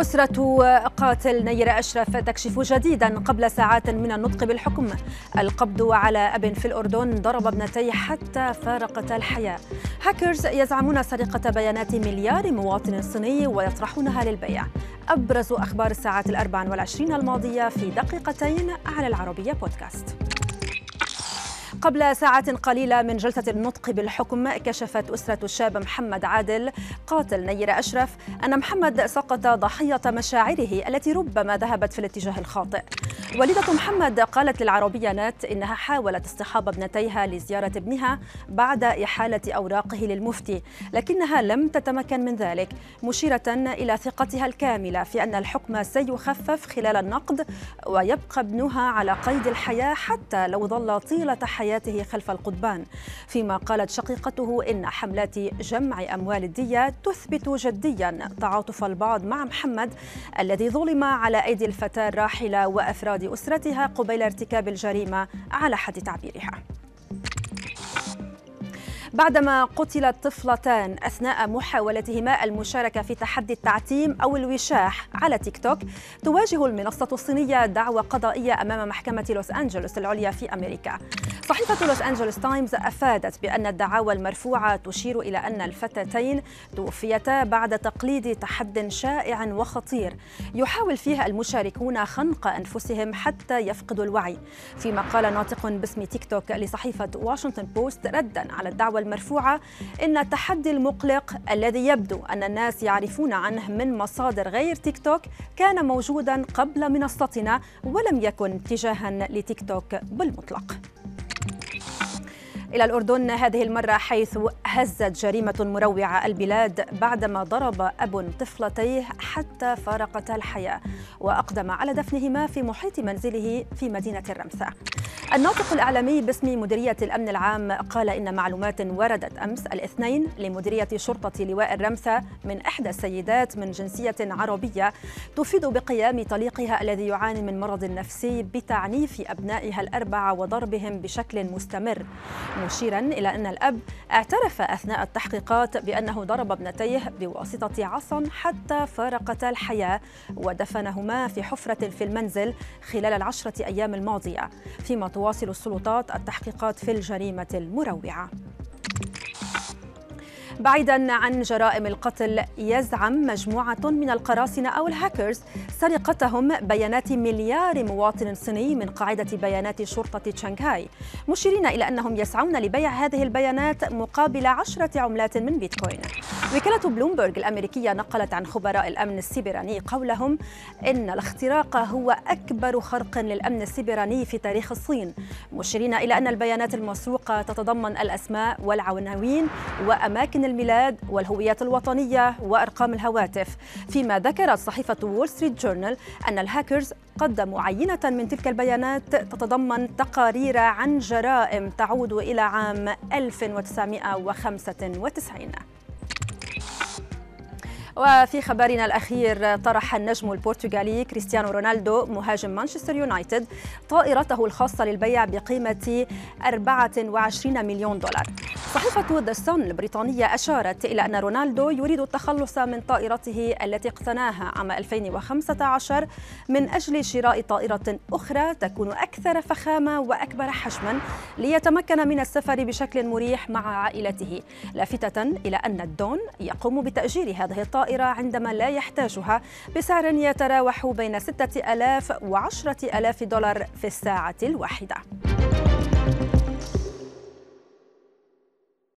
أسرة قاتل نير أشرف تكشف جديدا قبل ساعات من النطق بالحكم. القبض على أب في الأردن ضرب ابنتيه حتى فارقتا الحياة. هاكرز يزعمون سرقة بيانات مليار مواطن صيني ويطرحونها للبيع. أبرز أخبار الساعات الأربع والعشرين الماضية في دقيقتين على العربية بودكاست. قبل ساعات قليلة من جلسة النطق بالحكم كشفت أسرة الشاب محمد عادل قاتل نير أشرف أن محمد سقط ضحية مشاعره التي ربما ذهبت في الاتجاه الخاطئ. والدة محمد قالت للعربية نت إنها حاولت اصطحاب ابنتيها لزيارة ابنها بعد إحالة أوراقه للمفتي لكنها لم تتمكن من ذلك مشيرة إلى ثقتها الكاملة في أن الحكم سيخفف خلال النقد ويبقى ابنها على قيد الحياة حتى لو ظل طيلة حياته. خلف القضبان. فيما قالت شقيقته إن حملات جمع أموال الدية تثبت جديا تعاطف البعض مع محمد الذي ظلم على أيدي الفتاة الراحلة وأفراد أسرتها قبيل ارتكاب الجريمة على حد تعبيرها. بعدما قتلت طفلتان أثناء محاولتهما المشاركة في تحدي التعتيم أو الوشاح على تيك توك تواجه المنصة الصينية دعوى قضائية أمام محكمة لوس أنجلوس العليا في أمريكا. صحيفة لوس أنجلوس تايمز أفادت بأن الدعاوى المرفوعة تشير إلى أن الفتاتين توفيتا بعد تقليد تحد شائع وخطير. يحاول فيها المشاركون خنق أنفسهم حتى يفقدوا الوعي. فيما قال ناطق باسم تيك توك لصحيفة واشنطن بوست ردا على الدعوى المرفوعة إن التحدي المقلق الذي يبدو أن الناس يعرفون عنه من مصادر غير تيك توك كان موجودا قبل منصتنا ولم يكن اتجاها لتيك توك بالمطلق. إلى الأردن هذه المرة حيث هزت جريمة مروعة البلاد بعدما ضرب أب طفلتيه حتى فارقتا الحياة وأقدم على دفنهما في محيط منزله في مدينة الرمثة. الناطق الإعلامي باسم مديرية الأمن العام قال إن معلومات وردت أمس الاثنين لمديرية شرطة لواء الرمثة من إحدى السيدات من جنسية عربية تفيد بقيام طليقها الذي يعاني من مرض نفسي بتعنيف أبنائها الأربعة وضربهم بشكل مستمر. مشيرا إلى أن الأب اعترف أثناء التحقيقات بأنه ضرب ابنتيه بواسطة عصا حتى فارقتا الحياة ودفنهما في حفرة في المنزل خلال العشرة أيام الماضية. فيما تواصل السلطات التحقيقات في الجريمة المروعة. بعيدا عن جرائم القتل يزعم مجموعة من القراصنة أو الهاكرز سرقتهم بيانات مليار مواطن صيني من قاعدة بيانات شرطة شنغهاي مشيرين إلى أنهم يسعون لبيع هذه البيانات مقابل عشرة عملات من بيتكوين. وكالة بلومبرغ الأمريكية نقلت عن خبراء الأمن السيبراني قولهم إن الاختراق هو أكبر خرق للأمن السيبراني في تاريخ الصين. مشيرين إلى أن البيانات المسروقة تتضمن الأسماء والعناوين وأماكن الميلاد والهويات الوطنية وأرقام الهواتف. فيما ذكرت صحيفة وول ستريت جورنال أن الهاكرز قدموا عينة من تلك البيانات تتضمن تقارير عن جرائم تعود إلى عام 1995 وفي خبرنا الأخير طرح النجم البرتغالي كريستيانو رونالدو مهاجم مانشستر يونايتد طائرته الخاصة للبيع بقيمة 24 مليون دولار. صحيفة ذا سون البريطانية أشارت إلى أن رونالدو يريد التخلص من طائرته التي اقتناها عام 2015 من أجل شراء طائرة أخرى تكون أكثر فخامة وأكبر حجما ليتمكن من السفر بشكل مريح مع عائلته لافتة إلى أن الدون يقوم بتأجير هذه الطائرة عندما لا يحتاجها بسعر يتراوح بين 6000 و 10000 دولار في الساعة الواحدة.